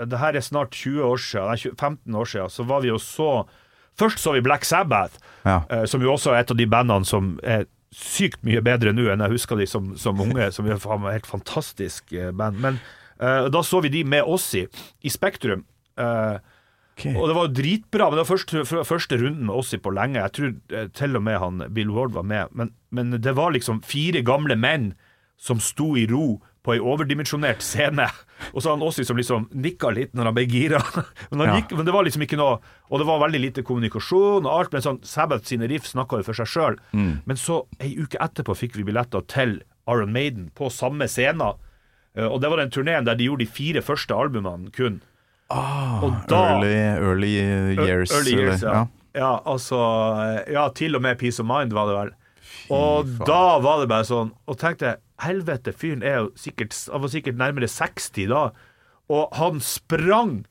Det her er snart 20 år siden, nei, 15 år siden, så var vi og så Først så vi Black Sabbath, Ja. som jo også er et av de bandene som er sykt mye bedre nå enn jeg husker de som, som unge, som er et helt fantastisk band. Men da så vi de med oss i, i Spektrum. Eh, Ok. og det var jo dritbra, men det var første, første runden med Ossi på lenge. Jeg tror eh, til og med han Bill Ward var med. Men, men det var liksom fire gamle menn som sto i ro på ei overdimensjonert scene. Og så han Ossi som liksom nikka litt når han ble gira. Men, han Ja. men det var liksom ikke noe Og det var veldig lite kommunikasjon og alt. Men sånn Sabbath sine riff snakka jo for seg sjøl. Men så, ei uke etterpå, fikk vi billetter til Iron Maiden på samme scene. Eh, Og det var den turneen der de gjorde de fire første albumene kun. Og da Early, early years. Early years, ja. ja. altså Ja, til og med Peace of Mind var det vel. Og da var det bare sånn Og tenkte helvete, fyren er jo sikkert Han var sikkert nærmere 60 da. Og han sprang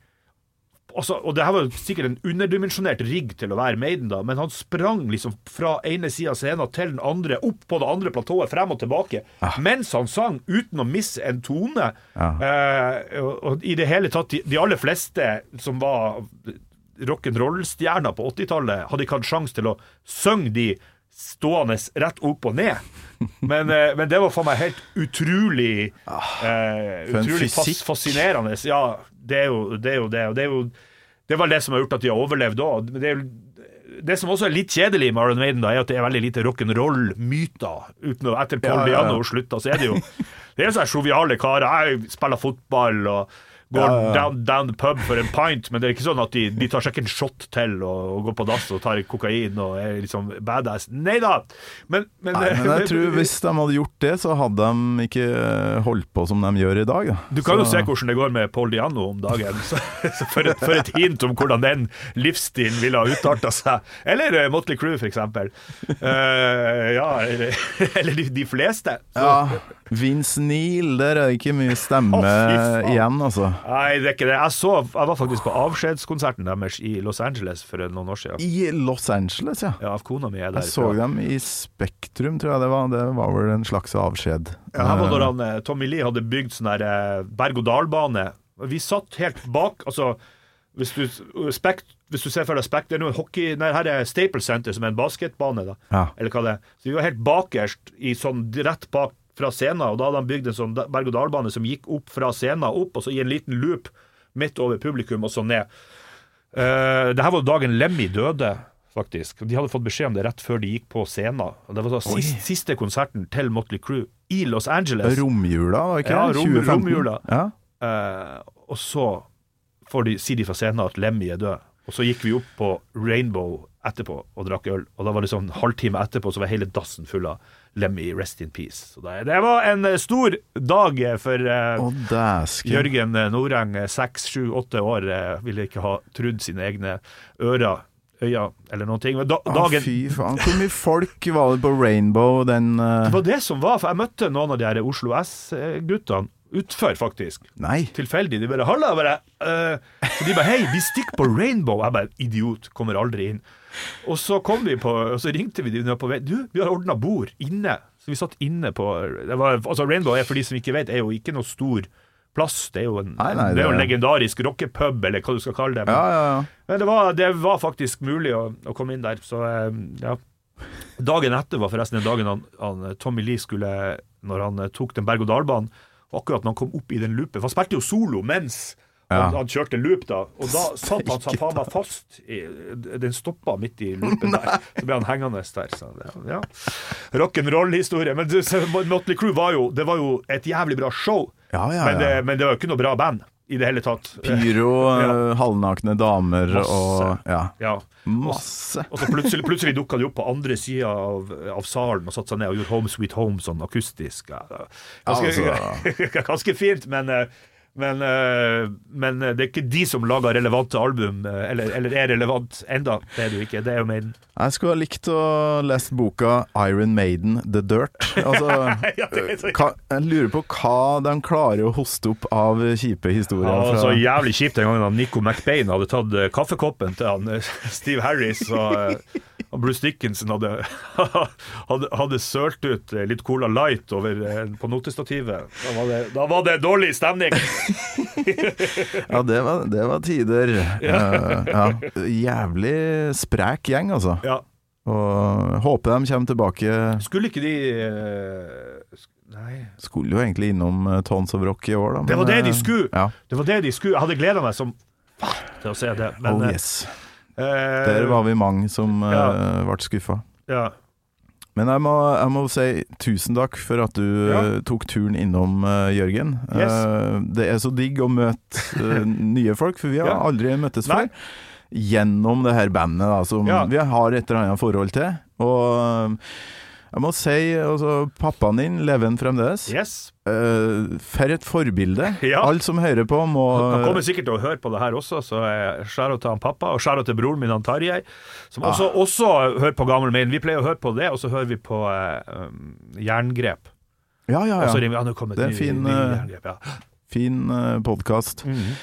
altså, Og det her var sikkert en underdimensjonert rigg til å være Maiden, da, men han sprang liksom fra ene sida av scenen til den andre, opp på det andre platået, frem og tilbake, mens han sang, uten å misse en tone. Eh, og, og i det hele tatt, de, de aller fleste som var rock'n'roll-stjerner på 80-tallet, hadde ikke hatt sjanse til å synge de stående rett opp og ned. Men, eh, men det var for meg helt utrolig eh, for Utrolig fas fascinerende. Ja, det er jo det. Er jo det, og det, er jo, det er vel det som har gjort at de har overlevd òg. Det, det som også er litt kjedelig med Iron Maiden, da, er at det er veldig lite rock'n'roll-myter. Etter Paul Ja, ja, ja. Slutta, så er det jo Det er sånne joviale karer. Jeg spiller fotball og går Ja. Down, down the pub for en pint, men det er ikke sånn at de, de tar seg ikke en shot til og, og går på dass og tar kokain og er liksom badass. Nei da! Men, men, Nei, men jeg tror hvis de hadde gjort det, så hadde de ikke eh, holdt på som de gjør i dag. Da. Du kan jo se hvordan det går med Paul Diano om dagen. Så, så for, et, for et hint om hvordan den livsstilen ville ha utarta seg. Eller uh, Motley Crew, for eksempel. Eh, ja, eller, eller de, de fleste. Så, Ja, Vince Neil, der er det ikke mye stemme oh, igjen, altså. Nei, det er ikke det. Jeg, så, jeg var faktisk på avskjedskonserten deres i Los Angeles for noen år siden. I Los Angeles, ja. Ja, av kona mi er der. Jeg så dem i Spektrum, tror jeg det var. Det var vel en slags avskjed. Ja, her var når han, eh, Tommy Lee hadde bygd sånn der eh, berg-og-dal-bane. Vi satt helt bak Altså, hvis du, spekt, hvis du ser for deg Spekt, det er noe hockey Nei, her er Staples Center, som er en basketbane, da. Ja. Eller hva det er. Så vi var helt bakerst, i sånn rett bak fra scenen, og da hadde han bygd en sånn berg-og-dal-bane som gikk opp fra scenen, opp, og så i en liten loop midt over publikum, og så ned. Uh, det her var dagen Lemmy døde, faktisk. De hadde fått beskjed om det rett før de gikk på scenen. Det var da sist, siste konserten til Motley Crue i Los Angeles. Romjula, var det ikke Ja, rom- 2015. romjula. Ja. Uh, og så får de, sier de fra scenen at Lemmy er død. Og så gikk vi opp på Rainbow etterpå og drakk øl. Og da var det sånn halvtime etterpå så var hele dassen full av Lemmy Rest in Peace. Så det, det var en eh, stor dag eh, for uh. Jørgen Noreng, seks, sju, åtte år, uh, ville ikke ha trudd sine egne ører, Øya, eller noen ting. Da, dagen, fy faen. Hvor mye folk var det på Rainbow den uh... det var det som var, for jeg møtte noen av de her Oslo S-guttene utfor, faktisk. Nei. tilfeldig. De bare 'halla', bare. Uh, så de bare 'hei, vi stikker på Rainbow'. Jeg bare 'idiot, kommer aldri inn'. Og så kom vi på, og så ringte vi dem på vei 'du, vi har ordna bord inne'. Så vi satt inne på det var, altså Rainbow er for de som ikke vet, er jo ikke noe stor plass. Det er jo en, Nei, nei, det er jo en legendarisk rockepub, eller hva du skal kalle det. Men, Ja, ja, ja. men det, var, det var faktisk mulig å, å komme inn der, så eh, ja. Dagen etter var forresten den dagen han, han, Tommy Lee skulle Når han eh, tok den berg-og-dal-banen. Akkurat når han kom opp i den loopen For han spilte jo solo mens Ja. han, han kjørte loop, da. Og da satt han seg faen meg fast. I, den stoppa midt i loopen der. Så ble han hengende der. Så det, ja. Rock'n'roll-historie. Men Motley Crue var jo Det var jo et jævlig bra show. Ja, Men, det, men det var jo ikke noe bra band i det hele tatt. Pyro, Ja. eh, halvnakne damer Masse. og Ja. Ja. Masse. Og så plutselig, plutselig dukka de opp på andre sida av, av salen og satte seg ned og gjorde Home Sweet Home sånn akustisk. Ganske, Altså. ganske fint, men, eh, Men, eh, men det er ikke de som lager relevante album, eh, eller, eller er relevant enda. Det er det jo ikke. Det er jo Maiden. Jeg skulle ha likt å lese boka Iron Maiden The Dirt. Altså, Ja, hva, jeg lurer på hva de klarer å hoste opp av kjipe historier. Ja, fra... så jævlig kjipt den gangen da Nico McBain hadde tatt eh, kaffekoppen til han Steve Harris og, og Bruce Dickinson hadde, hadde, hadde sølt ut litt Cola Light over, på notestativet. Da var, det, da var det dårlig stemning! Ja, det var, det var tider. Uh, ja. Jævlig sprek gjeng, altså. Ja. Og håper de kommer tilbake. Skulle ikke de uh, Nei Skulle jo egentlig innom eh, Tons of Rock i år, da. Det var det de skulle! Ja. Det var det de skulle. Jeg hadde gleda meg som til å se det. Men, oh yes. Uh, Der var vi mange som Ja. ble skuffa. ja. Men jeg må, jeg må si tusen takk for at du Ja. eh, tok turen innom, uh, Jørgen. Yes. Uh, det er så digg å møte uh, nye folk, for vi har Ja. aldri møttes Nei. før. Gjennom det her bandet da, som Ja. vi har et eller annet forhold til. Og jeg må si, altså, pappaen din lever han fremdeles. Yes. Uh, for et forbilde. Ja. Alle som hører på, må Han kommer sikkert til å høre på det her også, så skjæra til han pappa, og skjæra til broren min, han Tarjei, som også, Ah. også hører på Gammel Maiden. Vi pleier å høre på det, og så hører vi på eh, um, Jerngrep. Ja, ja, ja. Det er ny, fin, ny eh, Jerngrep, ja. Fin uh, podkast. Mhm.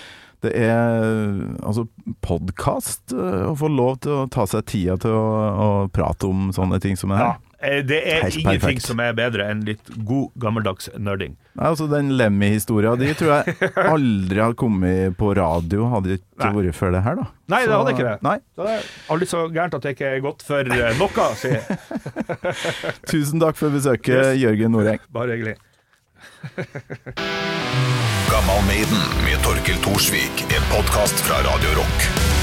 Det er altså podkast å få lov til å ta seg tida til å, å prate om sånne ting som det her. eh, Det er Helt ingenting perfekt. som er bedre enn litt god, gammeldags nerding. Nei, altså Den Lemmy-historia di tror jeg aldri hadde kommet på radio, hadde det ikke vært før det her, da. Nei, det hadde ikke det. Nei. Det er aldri så gærent at det ikke er godt for eh, noe, sier jeg. Tusen takk for besøket, Yes. Jørgen Noreng. Bare hyggelig. Gammal Maiden med Torkel Thorsvik. En podkast fra Radio Rock.